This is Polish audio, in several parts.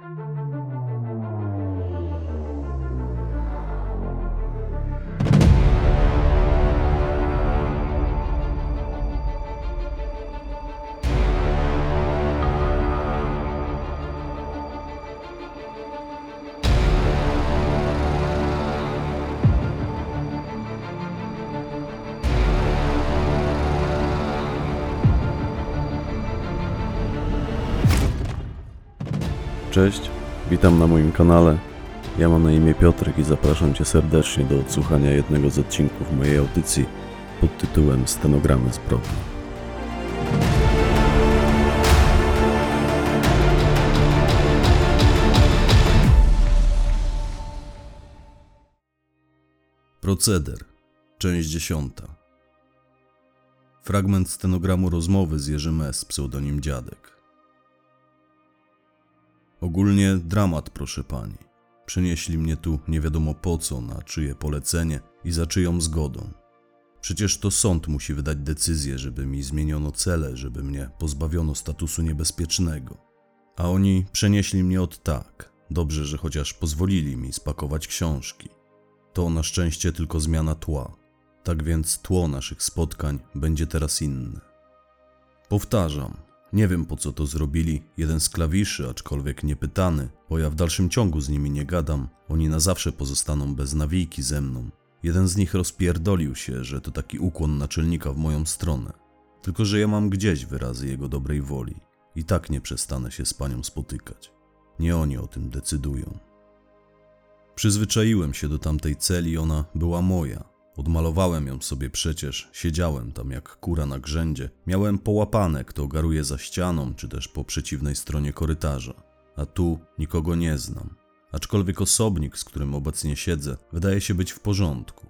Bye. Cześć, witam na moim kanale. Ja mam na imię Piotrek i zapraszam Cię serdecznie do odsłuchania jednego z odcinków mojej audycji pod tytułem Stenogramy zbrodni. Proceder, część dziesiąta. Fragment stenogramu rozmowy z Jerzym S. pseudonim Dziadek. Ogólnie dramat, proszę pani. Przynieśli mnie tu nie wiadomo po co, na czyje polecenie i za czyją zgodą. Przecież to sąd musi wydać decyzję, żeby mi zmieniono cele, żeby mnie pozbawiono statusu niebezpiecznego. A oni przenieśli mnie od tak. Dobrze, że chociaż pozwolili mi spakować książki. To na szczęście tylko zmiana tła. Tak więc tło naszych spotkań będzie teraz inne. Powtarzam, nie wiem po co to zrobili. Jeden z klawiszy, aczkolwiek niepytany, bo ja w dalszym ciągu z nimi nie gadam, oni na zawsze pozostaną bez nawijki ze mną. Jeden z nich rozpierdolił się, że to taki ukłon naczelnika w moją stronę. Tylko, że ja mam gdzieś wyrazy jego dobrej woli. I tak nie przestanę się z panią spotykać. Nie oni o tym decydują. Przyzwyczaiłem się do tamtej celi, ona była moja. Odmalowałem ją sobie przecież, siedziałem tam jak kura na grzędzie. Miałem połapane, kto garuje za ścianą, czy też po przeciwnej stronie korytarza. A tu nikogo nie znam. Aczkolwiek osobnik, z którym obecnie siedzę, wydaje się być w porządku.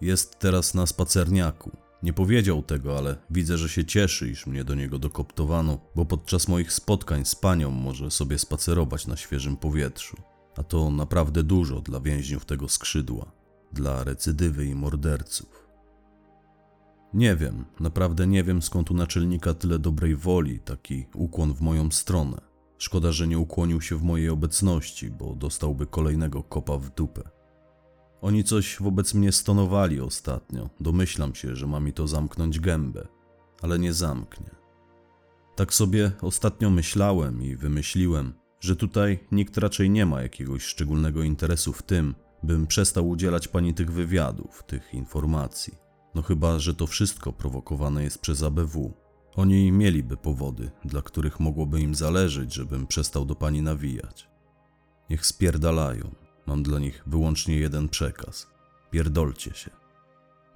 Jest teraz na spacerniaku. Nie powiedział tego, ale widzę, że się cieszy, iż mnie do niego dokoptowano, bo podczas moich spotkań z panią może sobie spacerować na świeżym powietrzu. A to naprawdę dużo dla więźniów tego skrzydła dla recydywy i morderców. Nie wiem, naprawdę nie wiem skąd u naczelnika tyle dobrej woli, taki ukłon w moją stronę. Szkoda, że nie ukłonił się w mojej obecności, bo dostałby kolejnego kopa w dupę. Oni coś wobec mnie stonowali ostatnio. Domyślam się, że ma mi to zamknąć gębę, ale nie zamknie. Tak sobie ostatnio myślałem i wymyśliłem, że tutaj nikt raczej nie ma jakiegoś szczególnego interesu w tym, bym przestał udzielać pani tych wywiadów, tych informacji. No chyba, że to wszystko prowokowane jest przez ABW. Oni mieliby powody, dla których mogłoby im zależeć, żebym przestał do pani nawijać. Niech spierdalają. Mam dla nich wyłącznie jeden przekaz. Pierdolcie się.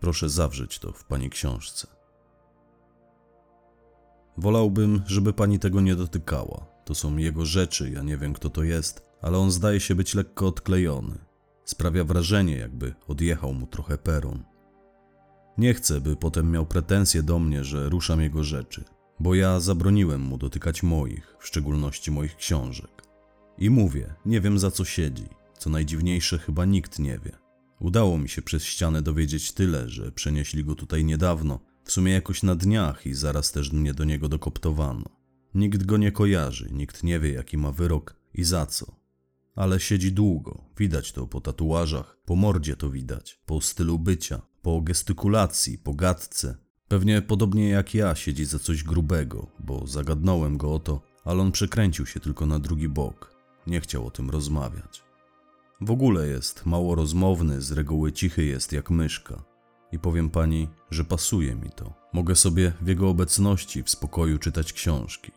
Proszę zawrzeć to w pani książce. Wolałbym, żeby pani tego nie dotykała. To są jego rzeczy, ja nie wiem kto to jest, ale on zdaje się być lekko odklejony. Sprawia wrażenie, jakby odjechał mu trochę peron. Nie chcę, by potem miał pretensje do mnie, że ruszam jego rzeczy, bo ja zabroniłem mu dotykać moich, w szczególności moich książek. I mówię, nie wiem za co siedzi. Co najdziwniejsze, chyba nikt nie wie. Udało mi się przez ścianę dowiedzieć tyle, że przenieśli go tutaj niedawno, w sumie jakoś na dniach i zaraz też mnie do niego dokoptowano. Nikt go nie kojarzy, nikt nie wie jaki ma wyrok i za co. Ale siedzi długo, widać to po tatuażach, po mordzie to widać, po stylu bycia, po gestykulacji, po gadce. Pewnie podobnie jak ja siedzi za coś grubego, bo zagadnąłem go o to, ale on przekręcił się tylko na drugi bok. Nie chciał o tym rozmawiać. W ogóle jest mało rozmowny, z reguły cichy jest jak myszka. I powiem pani, że pasuje mi to. Mogę sobie w jego obecności w spokoju czytać książki.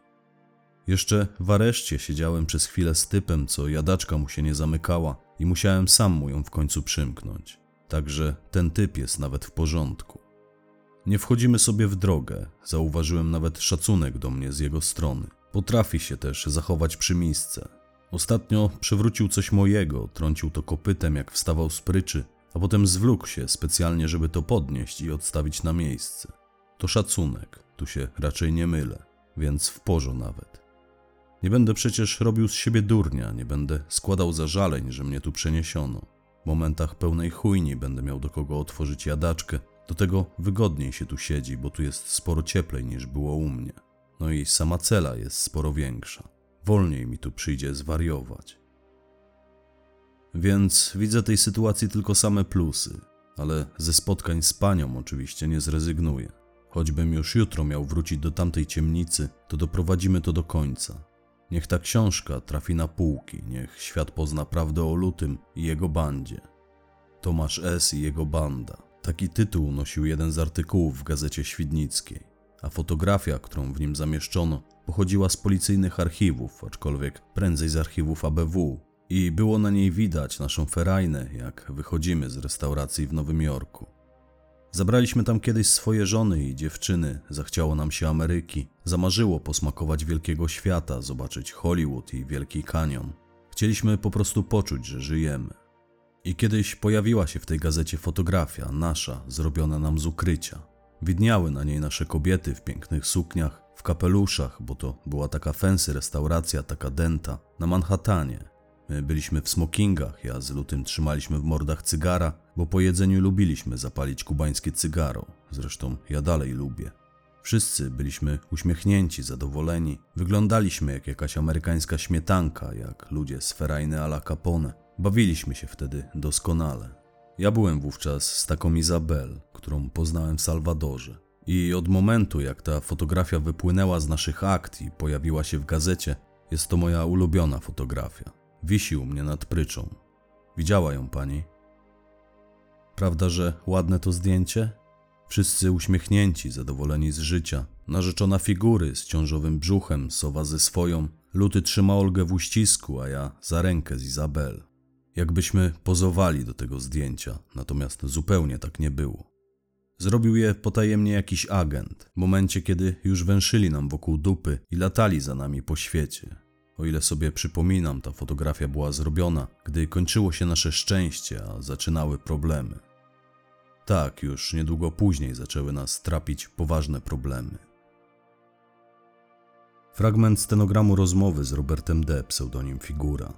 Jeszcze w areszcie siedziałem przez chwilę z typem, co jadaczka mu się nie zamykała i musiałem sam mu ją w końcu przymknąć. Także ten typ jest nawet w porządku. Nie wchodzimy sobie w drogę, zauważyłem nawet szacunek do mnie z jego strony. Potrafi się też zachować przy miejsce. Ostatnio przewrócił coś mojego, trącił to kopytem jak wstawał z pryczy, a potem zwlókł się specjalnie, żeby to podnieść i odstawić na miejsce. To szacunek, tu się raczej nie mylę, więc w porze nawet. Nie będę przecież robił z siebie durnia, nie będę składał zażaleń, że mnie tu przeniesiono. W momentach pełnej chujni będę miał do kogo otworzyć jadaczkę, do tego wygodniej się tu siedzi, bo tu jest sporo cieplej niż było u mnie. No i sama cela jest sporo większa. wolniej mi tu przyjdzie zwariować. Więc widzę tej sytuacji tylko same plusy, ale ze spotkań z panią oczywiście nie zrezygnuję. Choćbym już jutro miał wrócić do tamtej ciemnicy, to doprowadzimy to do końca. Niech ta książka trafi na półki, niech świat pozna prawdę o Lutym i jego bandzie. Tomasz S. i jego banda. Taki tytuł nosił jeden z artykułów w gazecie świdnickiej, a fotografia, którą w nim zamieszczono, pochodziła z policyjnych archiwów, aczkolwiek prędzej z archiwów ABW, i było na niej widać naszą ferajnę, jak wychodzimy z restauracji w Nowym Jorku. Zabraliśmy tam kiedyś swoje żony i dziewczyny, zachciało nam się Ameryki, zamarzyło posmakować wielkiego świata, zobaczyć Hollywood i Wielki Kanion. Chcieliśmy po prostu poczuć, że żyjemy. I kiedyś pojawiła się w tej gazecie fotografia, nasza, zrobiona nam z ukrycia. Widniały na niej nasze kobiety w pięknych sukniach, w kapeluszach, bo to była taka fancy restauracja, taka denta, na Manhattanie. My byliśmy w smokingach, ja z lutym trzymaliśmy w mordach cygara, bo po jedzeniu lubiliśmy zapalić kubańskie cygaro. Zresztą ja dalej lubię. Wszyscy byliśmy uśmiechnięci, zadowoleni. Wyglądaliśmy jak jakaś amerykańska śmietanka, jak ludzie z ferajny a la Capone. Bawiliśmy się wtedy doskonale. Ja byłem wówczas z taką Izabel, którą poznałem w Salwadorze. I od momentu, jak ta fotografia wypłynęła z naszych akt i pojawiła się w gazecie, jest to moja ulubiona fotografia. Wisi u mnie nad pryczą. Widziała ją pani? Prawda, że ładne to zdjęcie? Wszyscy uśmiechnięci, zadowoleni z życia. Narzeczona figury z ciążowym brzuchem, sowa ze swoją. Luty trzyma Olgę w uścisku, a ja za rękę z Izabel. Jakbyśmy pozowali do tego zdjęcia, natomiast zupełnie tak nie było. Zrobił je potajemnie jakiś agent, w momencie kiedy już węszyli nam wokół dupy i latali za nami po świecie. O ile sobie przypominam, ta fotografia była zrobiona, gdy kończyło się nasze szczęście, a zaczynały problemy. Tak, już niedługo później zaczęły nas trapić poważne problemy. Fragment stenogramu rozmowy z Robertem D., pseudonim Figura.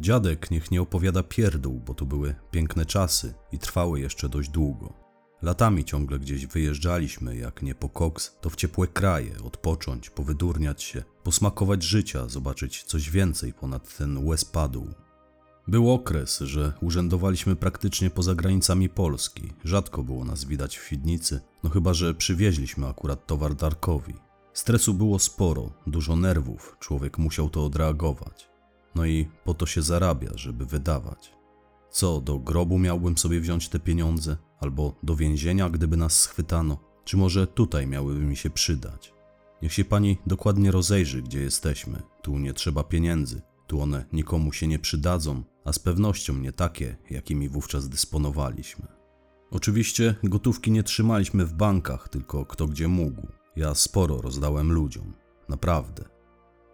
Dziadek niech nie opowiada pierdół, bo to były piękne czasy i trwały jeszcze dość długo. Latami ciągle gdzieś wyjeżdżaliśmy, jak nie po koks, to w ciepłe kraje, odpocząć, powydurniać się, posmakować życia, zobaczyć coś więcej ponad ten łez padł. Był okres, że urzędowaliśmy praktycznie poza granicami Polski. Rzadko było nas widać w Świdnicy, no chyba, że przywieźliśmy akurat towar Darkowi. Stresu było sporo, dużo nerwów, człowiek musiał to odreagować. No i po to się zarabia, żeby wydawać. Co, do grobu miałbym sobie wziąć te pieniądze? Albo do więzienia, gdyby nas schwytano? Czy może tutaj miałyby mi się przydać? Niech się pani dokładnie rozejrzy, gdzie jesteśmy. Tu nie trzeba pieniędzy, tu one nikomu się nie przydadzą, a z pewnością nie takie, jakimi wówczas dysponowaliśmy. Oczywiście gotówki nie trzymaliśmy w bankach, tylko kto gdzie mógł. Ja sporo rozdałem ludziom, naprawdę.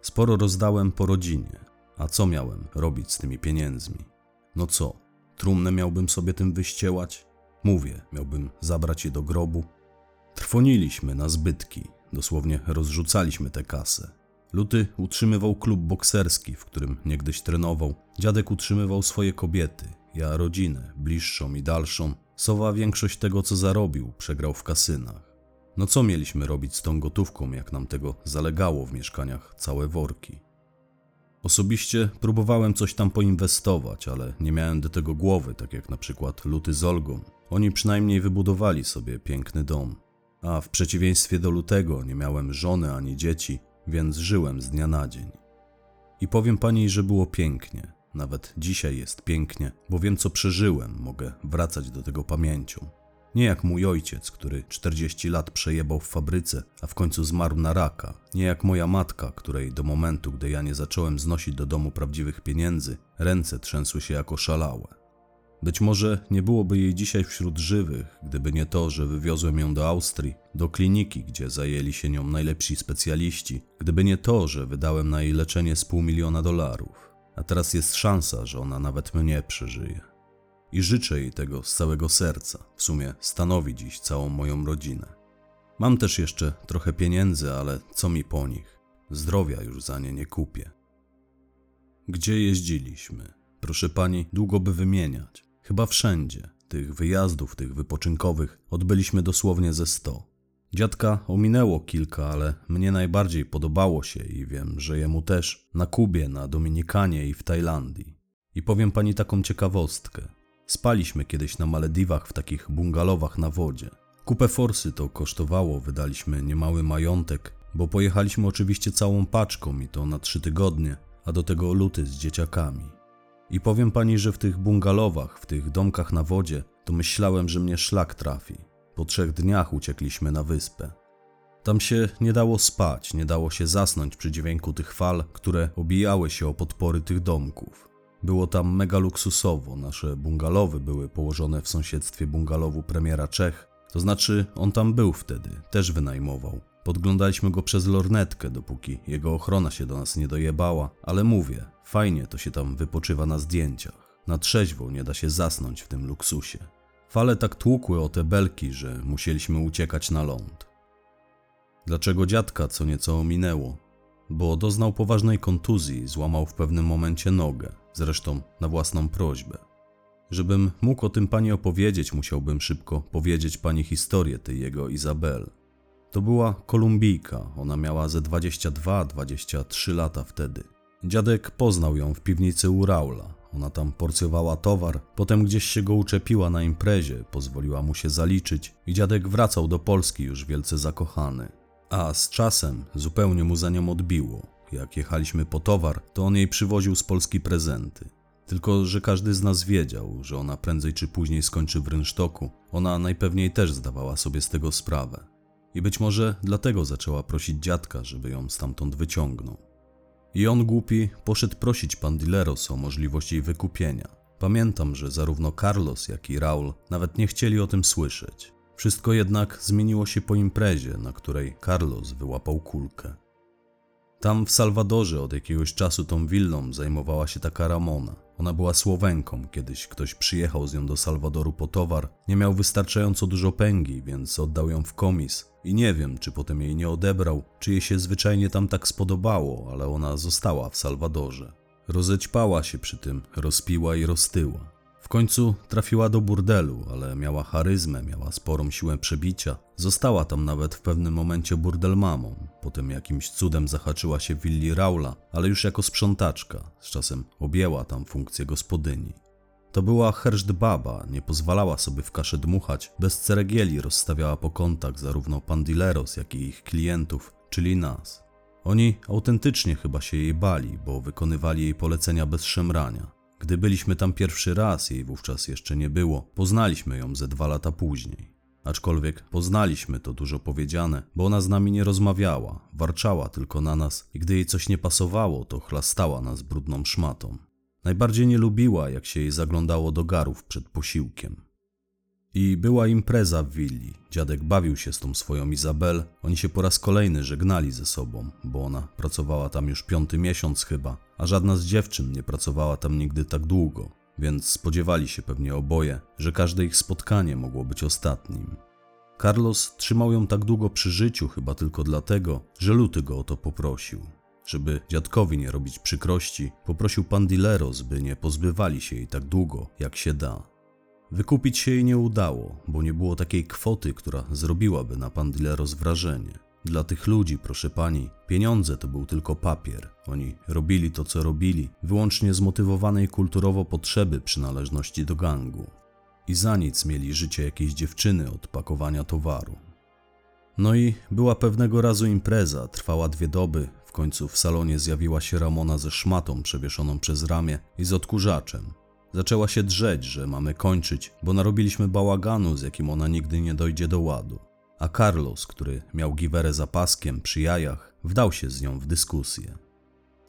Sporo rozdałem po rodzinie. A co miałem robić z tymi pieniędzmi? No co, trumnę miałbym sobie tym wyściełać? Mówię, miałbym zabrać je do grobu. Trwoniliśmy na zbytki, dosłownie rozrzucaliśmy tę kasę. Luty utrzymywał klub bokserski, w którym niegdyś trenował. Dziadek utrzymywał swoje kobiety, ja rodzinę, bliższą i dalszą. Sowa większość tego, co zarobił, przegrał w kasynach. No co mieliśmy robić z tą gotówką, jak nam tego zalegało w mieszkaniach całe worki? Osobiście próbowałem coś tam poinwestować, ale nie miałem do tego głowy, tak jak na przykład Luty z Olgą. Oni przynajmniej wybudowali sobie piękny dom. A w przeciwieństwie do Lutego nie miałem żony ani dzieci, więc żyłem z dnia na dzień. I powiem pani, że było pięknie. Nawet dzisiaj jest pięknie, bo wiem co przeżyłem, mogę wracać do tego pamięcią. Nie jak mój ojciec, który 40 lat przejebał w fabryce, a w końcu zmarł na raka. Nie jak moja matka, której do momentu, gdy ja nie zacząłem znosić do domu prawdziwych pieniędzy, ręce trzęsły się jako szalałe. Być może nie byłoby jej dzisiaj wśród żywych, gdyby nie to, że wywiozłem ją do Austrii, do kliniki, gdzie zajęli się nią najlepsi specjaliści, gdyby nie to, że wydałem na jej leczenie z pół miliona dolarów. A teraz jest szansa, że ona nawet mnie przeżyje. I życzę jej tego z całego serca, w sumie stanowi dziś całą moją rodzinę. Mam też jeszcze trochę pieniędzy, ale co mi po nich? Zdrowia już za nie nie kupię. Gdzie jeździliśmy? Proszę pani, długo by wymieniać. Chyba wszędzie. Tych wyjazdów, tych wypoczynkowych odbyliśmy dosłownie ze sto. Dziadka ominęło kilka, ale mnie najbardziej podobało się i wiem, że jemu też na Kubie, na Dominikanie i w Tajlandii. I powiem pani taką ciekawostkę. Spaliśmy kiedyś na Malediwach w takich bungalowach na wodzie. Kupę forsy to kosztowało, wydaliśmy niemały majątek, bo pojechaliśmy oczywiście całą paczką i to na trzy tygodnie, a do tego luty z dzieciakami. I powiem pani, że w tych bungalowach, w tych domkach na wodzie, to myślałem, że mnie szlak trafi. Po trzech dniach uciekliśmy na wyspę. Tam się nie dało spać, nie dało się zasnąć przy dźwięku tych fal, które obijały się o podpory tych domków. Było tam mega luksusowo, nasze bungalowy były położone w sąsiedztwie bungalowu premiera Czech, to znaczy on tam był wtedy, też wynajmował. Podglądaliśmy go przez lornetkę, dopóki jego ochrona się do nas nie dojebała, ale mówię, fajnie to się tam wypoczywa na zdjęciach. Na trzeźwo nie da się zasnąć w tym luksusie. Fale tak tłukły o te belki, że musieliśmy uciekać na ląd. Dlaczego dziadka co nieco ominęło? Bo doznał poważnej kontuzji złamał w pewnym momencie nogę, zresztą na własną prośbę. Żebym mógł o tym pani opowiedzieć, musiałbym szybko powiedzieć pani historię tej jego Izabel. To była Kolumbijka, ona miała ze 22-23 lata wtedy. Dziadek poznał ją w piwnicy u Raula. Ona tam porcjowała towar, potem gdzieś się go uczepiła na imprezie, pozwoliła mu się zaliczyć i dziadek wracał do Polski już wielce zakochany. A z czasem zupełnie mu za nią odbiło. Jak jechaliśmy po towar, to on jej przywoził z Polski prezenty. Tylko, że każdy z nas wiedział, że ona prędzej czy później skończy w rynsztoku. Ona najpewniej też zdawała sobie z tego sprawę. I być może dlatego zaczęła prosić dziadka, żeby ją stamtąd wyciągnął. I on głupi poszedł prosić pan Dileros o możliwość jej wykupienia. Pamiętam, że zarówno Carlos, jak i Raul nawet nie chcieli o tym słyszeć. Wszystko jednak zmieniło się po imprezie, na której Carlos wyłapał kulkę. Tam w Salwadorze od jakiegoś czasu tą willą zajmowała się taka Ramona. Ona była Słowenką, kiedyś ktoś przyjechał z nią do Salwadoru po towar, nie miał wystarczająco dużo pęgi, więc oddał ją w komis. I nie wiem, czy potem jej nie odebrał, czy jej się zwyczajnie tam tak spodobało, ale ona została w Salwadorze. Rozećpała się przy tym, rozpiła i roztyła. W końcu trafiła do burdelu, ale miała charyzmę, miała sporą siłę przebicia. Została tam nawet w pewnym momencie burdelmamą. Potem jakimś cudem zahaczyła się willi Raula, ale już jako sprzątaczka. Z czasem objęła tam funkcję gospodyni. To była herszt baba, nie pozwalała sobie w kaszę dmuchać, bez ceregieli rozstawiała po kątach zarówno pandileros, jak i ich klientów, czyli nas. Oni autentycznie chyba się jej bali, bo wykonywali jej polecenia bez szemrania. Gdy byliśmy tam pierwszy raz, jej wówczas jeszcze nie było, poznaliśmy ją ze dwa lata później. Aczkolwiek poznaliśmy to dużo powiedziane, bo ona z nami nie rozmawiała, warczała tylko na nas i gdy jej coś nie pasowało, to chlastała nas brudną szmatą. Najbardziej nie lubiła, jak się jej zaglądało do garów przed posiłkiem. I była impreza w willi. Dziadek bawił się z tą swoją Izabel. Oni się po raz kolejny żegnali ze sobą, bo ona pracowała tam już piąty miesiąc chyba, a żadna z dziewczyn nie pracowała tam nigdy tak długo, więc spodziewali się pewnie oboje, że każde ich spotkanie mogło być ostatnim. Carlos trzymał ją tak długo przy życiu chyba tylko dlatego, że Luty go o to poprosił. Żeby dziadkowi nie robić przykrości, poprosił pan Dileros, by nie pozbywali się jej tak długo, jak się da. Wykupić się jej nie udało, bo nie było takiej kwoty, która zrobiłaby na pan Dileros wrażenie. Dla tych ludzi, proszę pani, pieniądze to był tylko papier. Oni robili to, co robili, wyłącznie z motywowanej kulturowo potrzeby przynależności do gangu. I za nic mieli życie jakiejś dziewczyny od pakowania towaru. No i była pewnego razu impreza, trwała dwie doby. W końcu w salonie zjawiła się Ramona ze szmatą przewieszoną przez ramię i z odkurzaczem. Zaczęła się drzeć, że mamy kończyć, bo narobiliśmy bałaganu, z jakim ona nigdy nie dojdzie do ładu. A Carlos, który miał giwerę za paskiem przy jajach, wdał się z nią w dyskusję.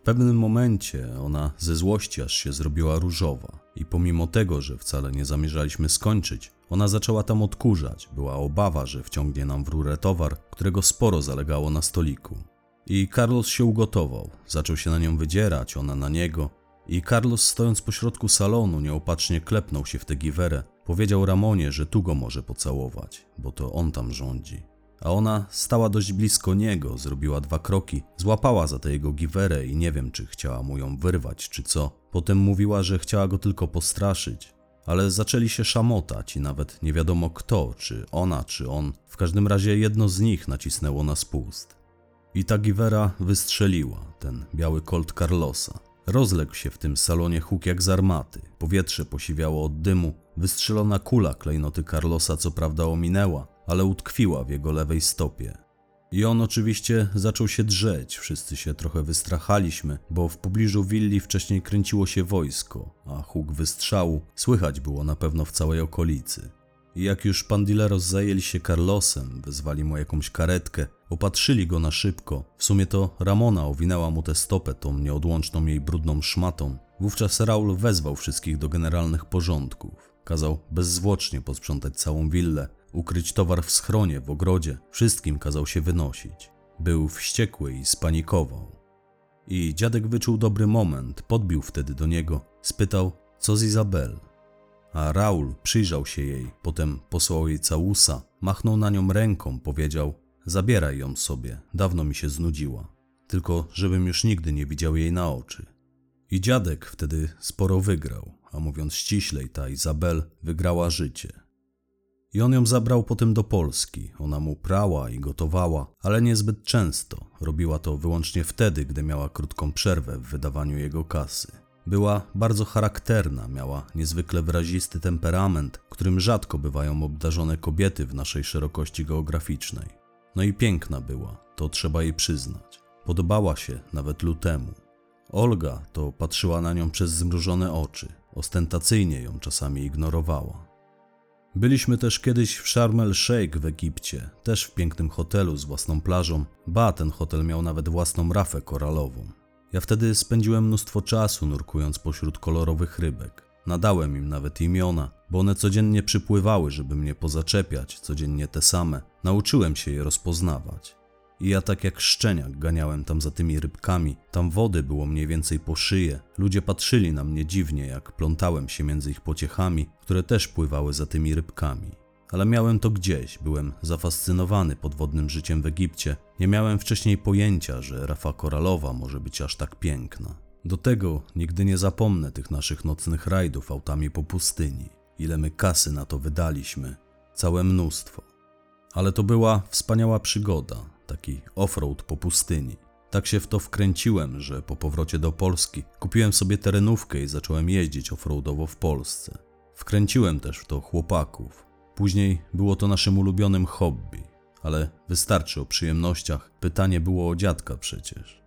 W pewnym momencie ona ze złości aż się zrobiła różowa i pomimo tego, że wcale nie zamierzaliśmy skończyć, ona zaczęła tam odkurzać. Była obawa, że wciągnie nam w rurę towar, którego sporo zalegało na stoliku. I Carlos się ugotował. Zaczął się na nią wydzierać, ona na niego, i Carlos stojąc pośrodku salonu nieopatrznie klepnął się w tę giwerę. Powiedział Ramonie, że tu go może pocałować, bo to on tam rządzi. A ona stała dość blisko niego, zrobiła dwa kroki, złapała za tę jego giwerę i nie wiem, czy chciała mu ją wyrwać, czy co. Potem mówiła, że chciała go tylko postraszyć. ale zaczęli się szamotać i nawet nie wiadomo kto, czy ona, czy on. W każdym razie jedno z nich nacisnęło na spust. I ta giwera wystrzeliła, ten biały Colt Carlosa. Rozległ się w tym salonie huk jak z armaty. Powietrze posiwiało od dymu. Wystrzelona kula klejnoty Carlosa co prawda ominęła, ale utkwiła w jego lewej stopie. I on oczywiście zaczął się drzeć. Wszyscy się trochę wystrachaliśmy, bo w pobliżu willi wcześniej kręciło się wojsko, a huk wystrzału słychać było na pewno w całej okolicy. Jak już pandileros zajęli się Carlosem, wezwali mu jakąś karetkę, opatrzyli go na szybko. W sumie to Ramona owinęła mu tę stopę tą nieodłączną jej brudną szmatą. Wówczas Raul wezwał wszystkich do generalnych porządków. Kazał bezzwłocznie posprzątać całą willę, ukryć towar w schronie, w ogrodzie. Wszystkim kazał się wynosić. Był wściekły i spanikował. I dziadek wyczuł dobry moment, podbił wtedy do niego, spytał, co z Izabel. A Raul przyjrzał się jej, potem posłał jej całusa, machnął na nią ręką, powiedział: Zabieraj ją sobie, dawno mi się znudziła. Tylko żebym już nigdy nie widział jej na oczy. I dziadek wtedy sporo wygrał, a mówiąc ściślej, ta Izabel wygrała życie. I on ją zabrał potem do Polski. Ona mu prała i gotowała, ale niezbyt często. Robiła to wyłącznie wtedy, gdy miała krótką przerwę w wydawaniu jego kasy. Była bardzo charakterna, miała niezwykle wyrazisty temperament, którym rzadko bywają obdarzone kobiety w naszej szerokości geograficznej. No i piękna była, to trzeba jej przyznać. Podobała się nawet lutemu. Olga to patrzyła na nią przez zmrużone oczy, ostentacyjnie ją czasami ignorowała. Byliśmy też kiedyś w Sharm el Sheikh w Egipcie, też w pięknym hotelu z własną plażą. Ba, ten hotel miał nawet własną rafę koralową. Ja wtedy spędziłem mnóstwo czasu nurkując pośród kolorowych rybek. Nadałem im nawet imiona, bo one codziennie przypływały, żeby mnie pozaczepiać, codziennie te same. Nauczyłem się je rozpoznawać. I ja tak jak szczeniak ganiałem tam za tymi rybkami, tam wody było mniej więcej po szyję. Ludzie patrzyli na mnie dziwnie, jak plątałem się między ich pociechami, które też pływały za tymi rybkami. Ale miałem to gdzieś, byłem zafascynowany podwodnym życiem w Egipcie. Nie miałem wcześniej pojęcia, że rafa koralowa może być aż tak piękna. Do tego nigdy nie zapomnę tych naszych nocnych rajdów autami po pustyni. Ile my kasy na to wydaliśmy. Całe mnóstwo. Ale to była wspaniała przygoda, taki offroad po pustyni. Tak się w to wkręciłem, że po powrocie do Polski kupiłem sobie terenówkę i zacząłem jeździć offroadowo w Polsce. Wkręciłem też w to chłopaków. Później było to naszym ulubionym hobby, ale wystarczy o przyjemnościach. Pytanie było o dziadka przecież.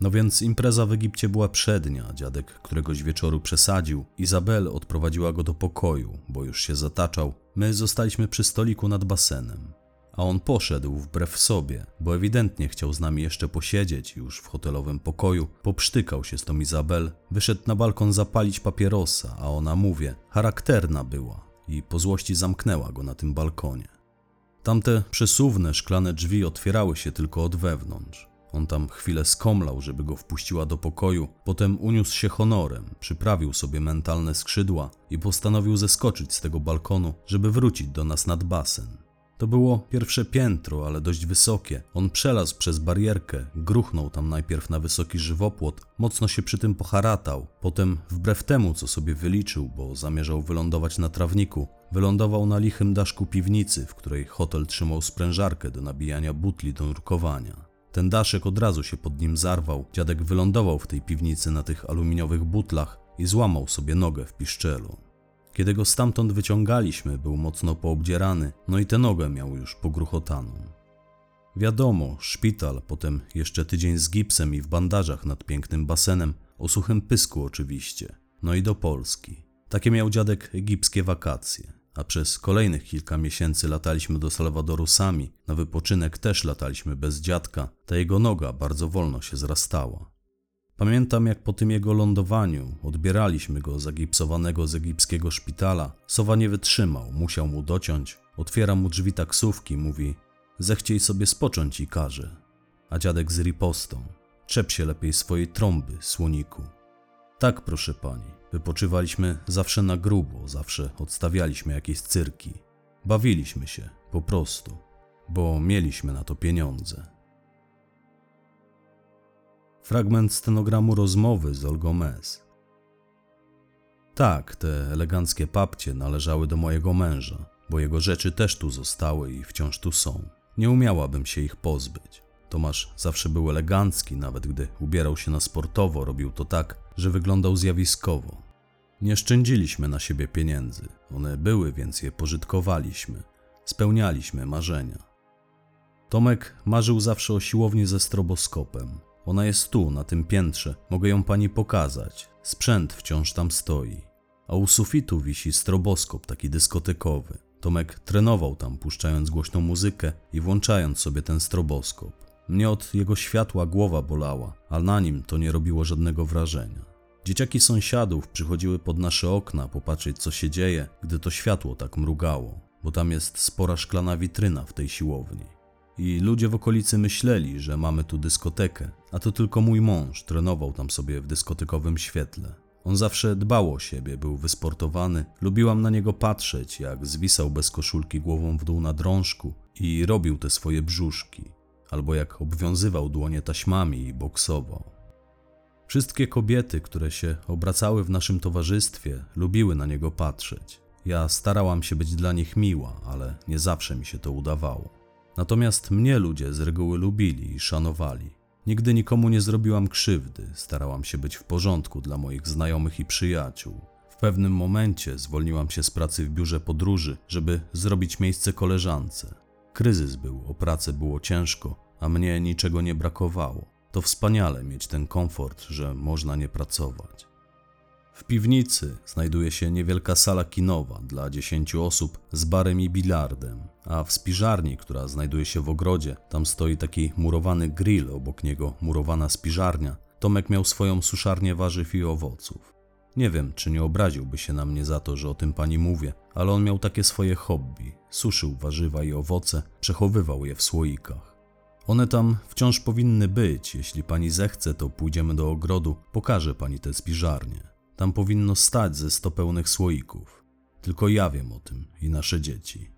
No więc impreza w Egipcie była przednia. Dziadek któregoś wieczoru przesadził. Izabel odprowadziła go do pokoju, bo już się zataczał. My zostaliśmy przy stoliku nad basenem a on poszedł wbrew sobie, bo ewidentnie chciał z nami jeszcze posiedzieć już w hotelowym pokoju. Poprztykał się z tą Izabel, wyszedł na balkon zapalić papierosa, a ona, mówię, charakterna była i po złości zamknęła go na tym balkonie. Tamte przesuwne szklane drzwi otwierały się tylko od wewnątrz. On tam chwilę skomlał, żeby go wpuściła do pokoju, potem uniósł się honorem, przyprawił sobie mentalne skrzydła i postanowił zeskoczyć z tego balkonu, żeby wrócić do nas nad basen. To było pierwsze piętro, ale dość wysokie. On przelazł przez barierkę, gruchnął tam najpierw na wysoki żywopłot, mocno się przy tym poharatał. Potem, wbrew temu, co sobie wyliczył, bo zamierzał wylądować na trawniku, wylądował na lichym daszku piwnicy, w której hotel trzymał sprężarkę do nabijania butli do nurkowania. Ten daszek od razu się pod nim zarwał. Dziadek wylądował w tej piwnicy na tych aluminiowych butlach i złamał sobie nogę w piszczelu. Kiedy go stamtąd wyciągaliśmy, był mocno poobdzierany, no i tę nogę miał już pogruchotaną. Wiadomo, szpital, potem jeszcze tydzień z gipsem i w bandażach nad pięknym basenem, o suchym pysku oczywiście, no i do Polski. Takie miał dziadek egipskie wakacje, a przez kolejnych kilka miesięcy lataliśmy do Salwadoru sami, na wypoczynek też lataliśmy bez dziadka, ta jego noga bardzo wolno się zrastała. Pamiętam, jak po tym jego lądowaniu odbieraliśmy go zagipsowanego z egipskiego szpitala. Sowa nie wytrzymał, musiał mu dociąć. Otwiera mu drzwi taksówki, mówi: Zechciej sobie spocząć i każe. A dziadek z ripostą: Czep się lepiej swojej trąby, słoniku. Tak, proszę pani, wypoczywaliśmy zawsze na grubo, zawsze odstawialiśmy jakieś cyrki. Bawiliśmy się, po prostu, bo mieliśmy na to pieniądze. Fragment stenogramu rozmowy z Olgą Mes. Tak, te eleganckie papcie należały do mojego męża, bo jego rzeczy też tu zostały i wciąż tu są. Nie umiałabym się ich pozbyć. Tomasz zawsze był elegancki, nawet gdy ubierał się na sportowo, robił to tak, że wyglądał zjawiskowo. Nie szczędziliśmy na siebie pieniędzy. One były, więc je pożytkowaliśmy. Spełnialiśmy marzenia. Tomek marzył zawsze o siłowni ze stroboskopem. Ona jest tu, na tym piętrze. Mogę ją pani pokazać. Sprzęt wciąż tam stoi. A u sufitu wisi stroboskop, taki dyskotekowy. Tomek trenował tam, puszczając głośną muzykę i włączając sobie ten stroboskop. Mnie od jego światła głowa bolała, a na nim to nie robiło żadnego wrażenia. Dzieciaki sąsiadów przychodziły pod nasze okna popatrzeć, co się dzieje, gdy to światło tak mrugało, bo tam jest spora szklana witryna w tej siłowni. I ludzie w okolicy myśleli, że mamy tu dyskotekę, a to tylko mój mąż trenował tam sobie w dyskotykowym świetle. On zawsze dbał o siebie, był wysportowany. Lubiłam na niego patrzeć, jak zwisał bez koszulki głową w dół na drążku i robił te swoje brzuszki, albo jak obwiązywał dłonie taśmami i boksował. Wszystkie kobiety, które się obracały w naszym towarzystwie, lubiły na niego patrzeć. Ja starałam się być dla nich miła, ale nie zawsze mi się to udawało. Natomiast mnie ludzie z reguły lubili i szanowali. Nigdy nikomu nie zrobiłam krzywdy, starałam się być w porządku dla moich znajomych i przyjaciół. W pewnym momencie zwolniłam się z pracy w biurze podróży, żeby zrobić miejsce koleżance. Kryzys był, o pracę było ciężko, a mnie niczego nie brakowało. To wspaniale mieć ten komfort, że można nie pracować. W piwnicy znajduje się niewielka sala kinowa dla 10 osób z barem i bilardem, a w spiżarni, która znajduje się w ogrodzie, tam stoi taki murowany grill, obok niego murowana spiżarnia. Tomek miał swoją suszarnię warzyw i owoców. Nie wiem, czy nie obraziłby się na mnie za to, że o tym pani mówię, ale on miał takie swoje hobby. Suszył warzywa i owoce, przechowywał je w słoikach. One tam wciąż powinny być. Jeśli pani zechce, to pójdziemy do ogrodu, pokażę pani tę spiżarnię. Tam powinno stać ze sto pełnych słoików. Tylko ja wiem o tym i nasze dzieci.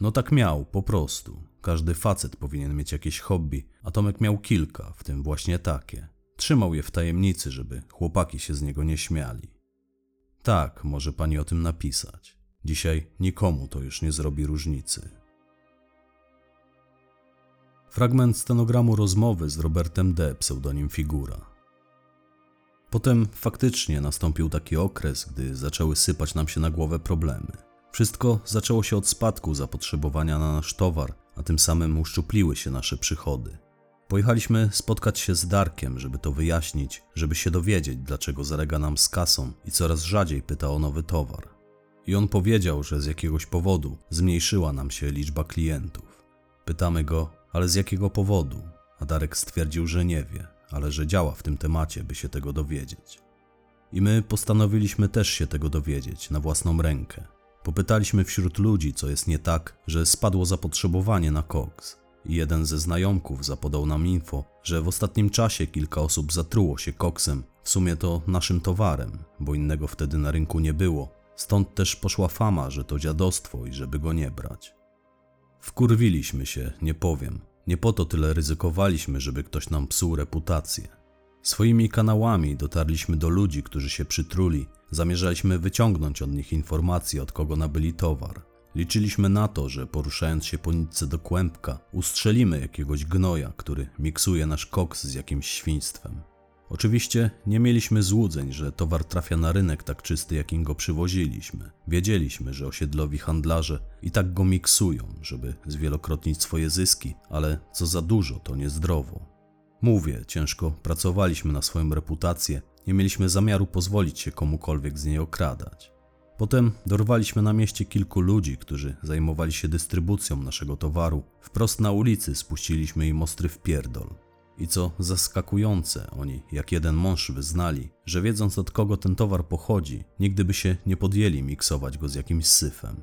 No tak miał, po prostu. Każdy facet powinien mieć jakieś hobby, a Tomek miał kilka, w tym właśnie takie. Trzymał je w tajemnicy, żeby chłopaki się z niego nie śmiali. Tak, może pani o tym napisać. Dzisiaj nikomu to już nie zrobi różnicy. Fragment stenogramu rozmowy z Robertem D., pseudonim Figura. Potem faktycznie nastąpił taki okres, gdy zaczęły sypać nam się na głowę problemy. Wszystko zaczęło się od spadku zapotrzebowania na nasz towar, a tym samym uszczupliły się nasze przychody. Pojechaliśmy spotkać się z Darkiem, żeby to wyjaśnić, żeby się dowiedzieć, dlaczego zalega nam z kasą i coraz rzadziej pyta o nowy towar. I on powiedział, że z jakiegoś powodu zmniejszyła nam się liczba klientów. Pytamy go, ale z jakiego powodu? A Darek stwierdził, że nie wie, ale że działa w tym temacie, by się tego dowiedzieć. I my postanowiliśmy też się tego dowiedzieć na własną rękę. Popytaliśmy wśród ludzi, co jest nie tak, że spadło zapotrzebowanie na koks. I jeden ze znajomków zapodał nam info, że w ostatnim czasie kilka osób zatruło się koksem, w sumie to naszym towarem, bo innego wtedy na rynku nie było. Stąd też poszła fama, że to dziadostwo i żeby go nie brać. Wkurwiliśmy się, nie powiem. Nie po to tyle ryzykowaliśmy, żeby ktoś nam psuł reputację. Swoimi kanałami dotarliśmy do ludzi, którzy się przytruli. Zamierzaliśmy wyciągnąć od nich informacje, od kogo nabyli towar. Liczyliśmy na to, że poruszając się po nitce do kłębka, ustrzelimy jakiegoś gnoja, który miksuje nasz koks z jakimś świństwem. Oczywiście nie mieliśmy złudzeń, że towar trafia na rynek tak czysty, jakim go przywoziliśmy. Wiedzieliśmy, że osiedlowi handlarze i tak go miksują, żeby zwielokrotnić swoje zyski, ale co za dużo, to niezdrowo. Mówię, ciężko pracowaliśmy na swoją reputację, nie mieliśmy zamiaru pozwolić się komukolwiek z niej okradać. Potem dorwaliśmy na mieście kilku ludzi, którzy zajmowali się dystrybucją naszego towaru. Wprost na ulicy spuściliśmy im ostry pierdol. I co zaskakujące, oni jak jeden mąż wyznali, że wiedząc od kogo ten towar pochodzi, nigdy by się nie podjęli miksować go z jakimś syfem.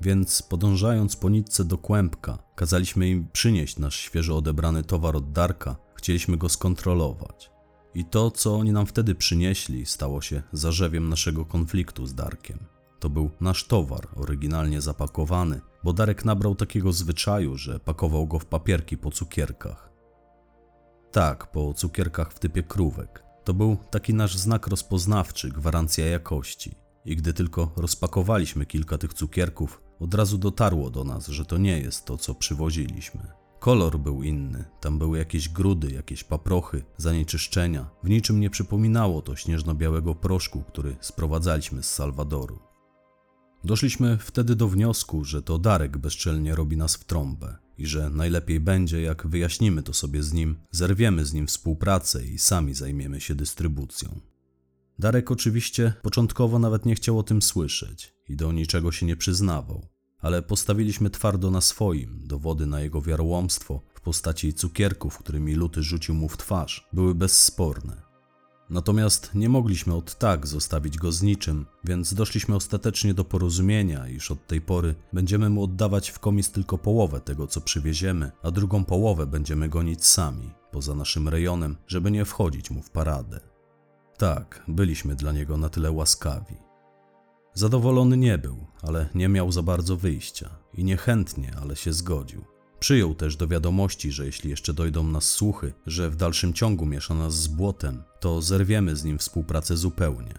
Więc podążając po nitce do kłębka, kazaliśmy im przynieść nasz świeżo odebrany towar od Darka, chcieliśmy go skontrolować. I to, co oni nam wtedy przynieśli, stało się zarzewiem naszego konfliktu z Darkiem. To był nasz towar, oryginalnie zapakowany, bo Darek nabrał takiego zwyczaju, że pakował go w papierki po cukierkach. Tak, po cukierkach w typie krówek. To był taki nasz znak rozpoznawczy, gwarancja jakości. I gdy tylko rozpakowaliśmy kilka tych cukierków, od razu dotarło do nas, że to nie jest to, co przywoziliśmy. Kolor był inny, tam były jakieś grudy, jakieś paprochy, zanieczyszczenia. W niczym nie przypominało to śnieżno-białego proszku, który sprowadzaliśmy z Salwadoru. Doszliśmy wtedy do wniosku, że to Darek bezczelnie robi nas w trąbę i że najlepiej będzie, jak wyjaśnimy to sobie z nim, zerwiemy z nim współpracę i sami zajmiemy się dystrybucją. Darek oczywiście początkowo nawet nie chciał o tym słyszeć i do niczego się nie przyznawał, ale postawiliśmy twardo na swoim, dowody na jego wiarołomstwo w postaci cukierków, którymi Luty rzucił mu w twarz, były bezsporne. Natomiast nie mogliśmy od tak zostawić go z niczym, więc doszliśmy ostatecznie do porozumienia, iż od tej pory będziemy mu oddawać w komis tylko połowę tego, co przywieziemy, a drugą połowę będziemy gonić sami, poza naszym rejonem, żeby nie wchodzić mu w paradę. Tak, byliśmy dla niego na tyle łaskawi. Zadowolony nie był, ale nie miał za bardzo wyjścia i niechętnie, ale się zgodził. Przyjął też do wiadomości, że jeśli jeszcze dojdą nas słuchy, że w dalszym ciągu miesza nas z błotem, to zerwiemy z nim współpracę zupełnie.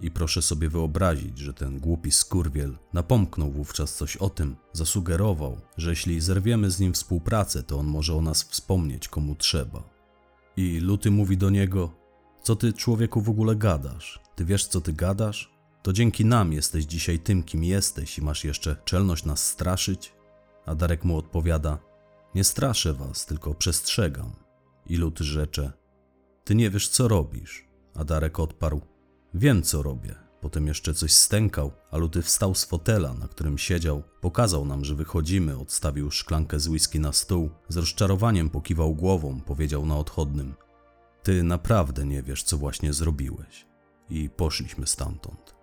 I proszę sobie wyobrazić, że ten głupi skurwiel napomknął wówczas coś o tym, zasugerował, że jeśli zerwiemy z nim współpracę, to on może o nas wspomnieć komu trzeba. I Luty mówi do niego: Co ty, człowieku, w ogóle gadasz? Ty wiesz, co ty gadasz? To dzięki nam jesteś dzisiaj tym, kim jesteś i masz jeszcze czelność nas straszyć? A Darek mu odpowiada: Nie straszę was, tylko przestrzegam. I Lut rzecze: Ty nie wiesz, co robisz. A Darek odparł: Wiem, co robię. Potem jeszcze coś stękał, a Luty wstał z fotela, na którym siedział, pokazał nam, że wychodzimy, odstawił szklankę z whisky na stół, z rozczarowaniem pokiwał głową, powiedział na odchodnym: Ty naprawdę nie wiesz, co właśnie zrobiłeś. I poszliśmy stamtąd.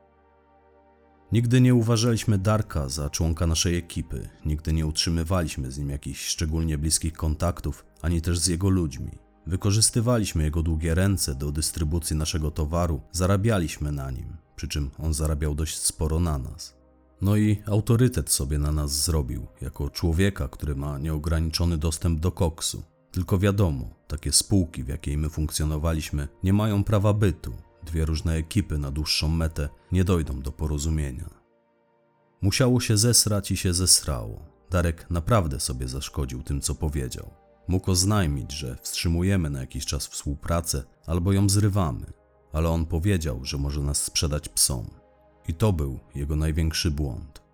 Nigdy nie uważaliśmy Darka za członka naszej ekipy, nigdy nie utrzymywaliśmy z nim jakichś szczególnie bliskich kontaktów, ani też z jego ludźmi. Wykorzystywaliśmy jego długie ręce do dystrybucji naszego towaru, zarabialiśmy na nim, przy czym on zarabiał dość sporo na nas. No i autorytet sobie na nas zrobił, jako człowieka, który ma nieograniczony dostęp do koksu. Tylko wiadomo, takie spółki, w jakiej my funkcjonowaliśmy, nie mają prawa bytu, dwie różne ekipy na dłuższą metę nie dojdą do porozumienia. Musiało się zesrać i się zesrało. Darek naprawdę sobie zaszkodził tym, co powiedział. Mógł oznajmić, że wstrzymujemy na jakiś czas współpracę albo ją zrywamy, ale on powiedział, że może nas sprzedać psom. I to był jego największy błąd.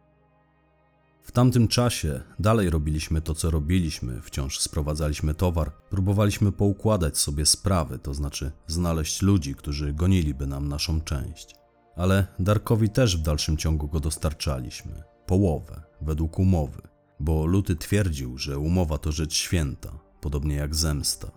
W tamtym czasie dalej robiliśmy to, co robiliśmy, wciąż sprowadzaliśmy towar, próbowaliśmy poukładać sobie sprawy, to znaczy znaleźć ludzi, którzy goniliby nam naszą część. Ale Darkowi też w dalszym ciągu go dostarczaliśmy połowę, według umowy, bo Luty twierdził, że umowa to rzecz święta, podobnie jak zemsta.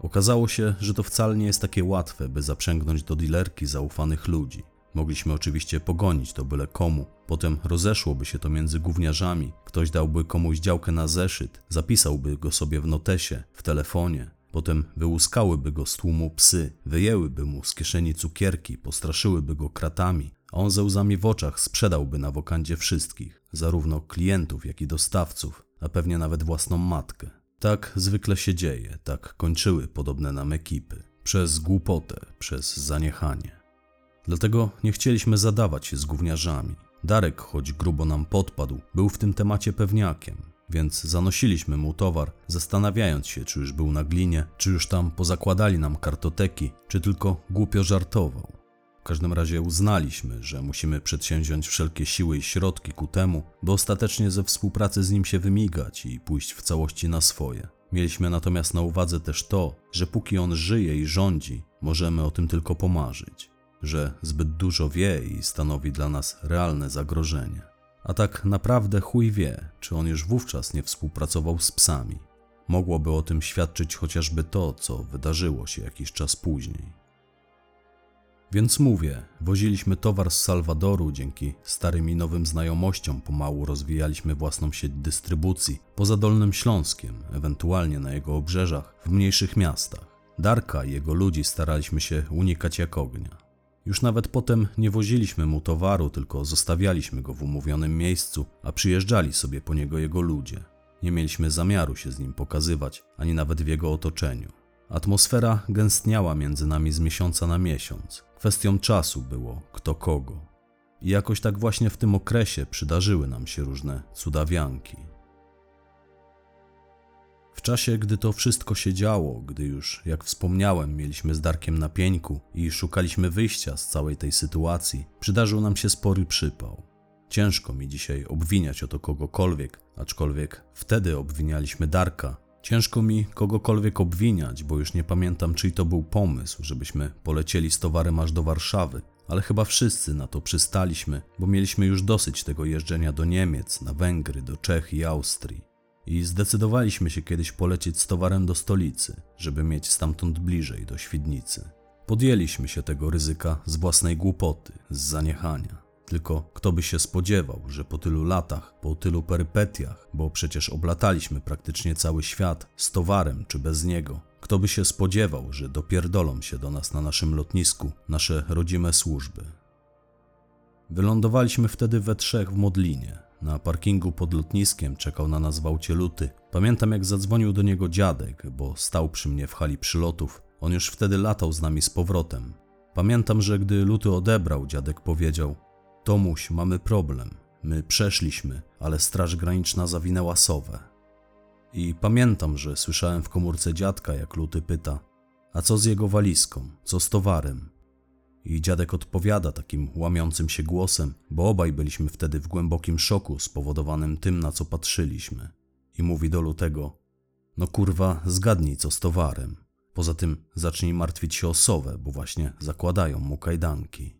Okazało się, że to wcale nie jest takie łatwe, by zaprzęgnąć do dilerki zaufanych ludzi. Mogliśmy oczywiście pogonić to byle komu, potem rozeszłoby się to między gówniarzami, ktoś dałby komuś działkę na zeszyt, zapisałby go sobie w notesie, w telefonie, potem wyłuskałyby go z tłumu psy, wyjęłyby mu z kieszeni cukierki, postraszyłyby go kratami, a on ze łzami w oczach sprzedałby na wokandzie wszystkich, zarówno klientów, jak i dostawców, a pewnie nawet własną matkę. Tak zwykle się dzieje, tak kończyły podobne nam ekipy. Przez głupotę, przez zaniechanie. Dlatego nie chcieliśmy zadawać się z gówniarzami. Darek, choć grubo nam podpadł, był w tym temacie pewniakiem, więc zanosiliśmy mu towar, zastanawiając się, czy już był na glinie, czy już tam pozakładali nam kartoteki, czy tylko głupio żartował. W każdym razie uznaliśmy, że musimy przedsięwziąć wszelkie siły i środki ku temu, by ostatecznie ze współpracy z nim się wymigać i pójść w całości na swoje. Mieliśmy natomiast na uwadze też to, że póki on żyje i rządzi, możemy o tym tylko pomarzyć że zbyt dużo wie i stanowi dla nas realne zagrożenie. A tak naprawdę chuj wie, czy on już wówczas nie współpracował z psami. Mogłoby o tym świadczyć chociażby to, co wydarzyło się jakiś czas później. Więc mówię, woziliśmy towar z Salwadoru, dzięki starym i nowym znajomościom pomału rozwijaliśmy własną sieć dystrybucji poza Dolnym Śląskiem, ewentualnie na jego obrzeżach, w mniejszych miastach. Darka i jego ludzi staraliśmy się unikać jak ognia. Już nawet potem nie woziliśmy mu towaru, tylko zostawialiśmy go w umówionym miejscu, a przyjeżdżali sobie po niego jego ludzie. Nie mieliśmy zamiaru się z nim pokazywać, ani nawet w jego otoczeniu. Atmosfera gęstniała między nami z miesiąca na miesiąc. Kwestią czasu było kto kogo. I jakoś tak właśnie w tym okresie przydarzyły nam się różne cudawianki. W czasie, gdy to wszystko się działo, gdy już, jak wspomniałem, mieliśmy z Darkiem na pieńku i szukaliśmy wyjścia z całej tej sytuacji, przydarzył nam się spory przypał. Ciężko mi dzisiaj obwiniać o to kogokolwiek, aczkolwiek wtedy obwinialiśmy Darka. Ciężko mi kogokolwiek obwiniać, bo już nie pamiętam, czyj to był pomysł, żebyśmy polecieli z towarem aż do Warszawy, ale chyba wszyscy na to przystaliśmy, bo mieliśmy już dosyć tego jeżdżenia do Niemiec, na Węgry, do Czech i Austrii. I zdecydowaliśmy się kiedyś polecieć z towarem do stolicy, żeby mieć stamtąd bliżej do Świdnicy. Podjęliśmy się tego ryzyka z własnej głupoty, z zaniechania. Tylko kto by się spodziewał, że po tylu latach, po tylu perypetiach, bo przecież oblataliśmy praktycznie cały świat z towarem czy bez niego, kto by się spodziewał, że dopierdolą się do nas na naszym lotnisku nasze rodzime służby. Wylądowaliśmy wtedy we trzech w Modlinie. Na parkingu pod lotniskiem czekał na nas w aucie Luty. Pamiętam jak zadzwonił do niego dziadek, bo stał przy mnie w hali przylotów. On już wtedy latał z nami z powrotem. Pamiętam, że gdy Luty odebrał, dziadek powiedział: Tomuś, mamy problem. My przeszliśmy, ale Straż Graniczna zawinęła sowę. I pamiętam, że słyszałem w komórce dziadka, jak Luty pyta: A co z jego walizką? Co z towarem? I dziadek odpowiada takim łamiącym się głosem, bo obaj byliśmy wtedy w głębokim szoku spowodowanym tym, na co patrzyliśmy. I mówi do Lutego: No kurwa, zgadnij co z towarem. Poza tym zacznij martwić się o sowę, bo właśnie zakładają mu kajdanki.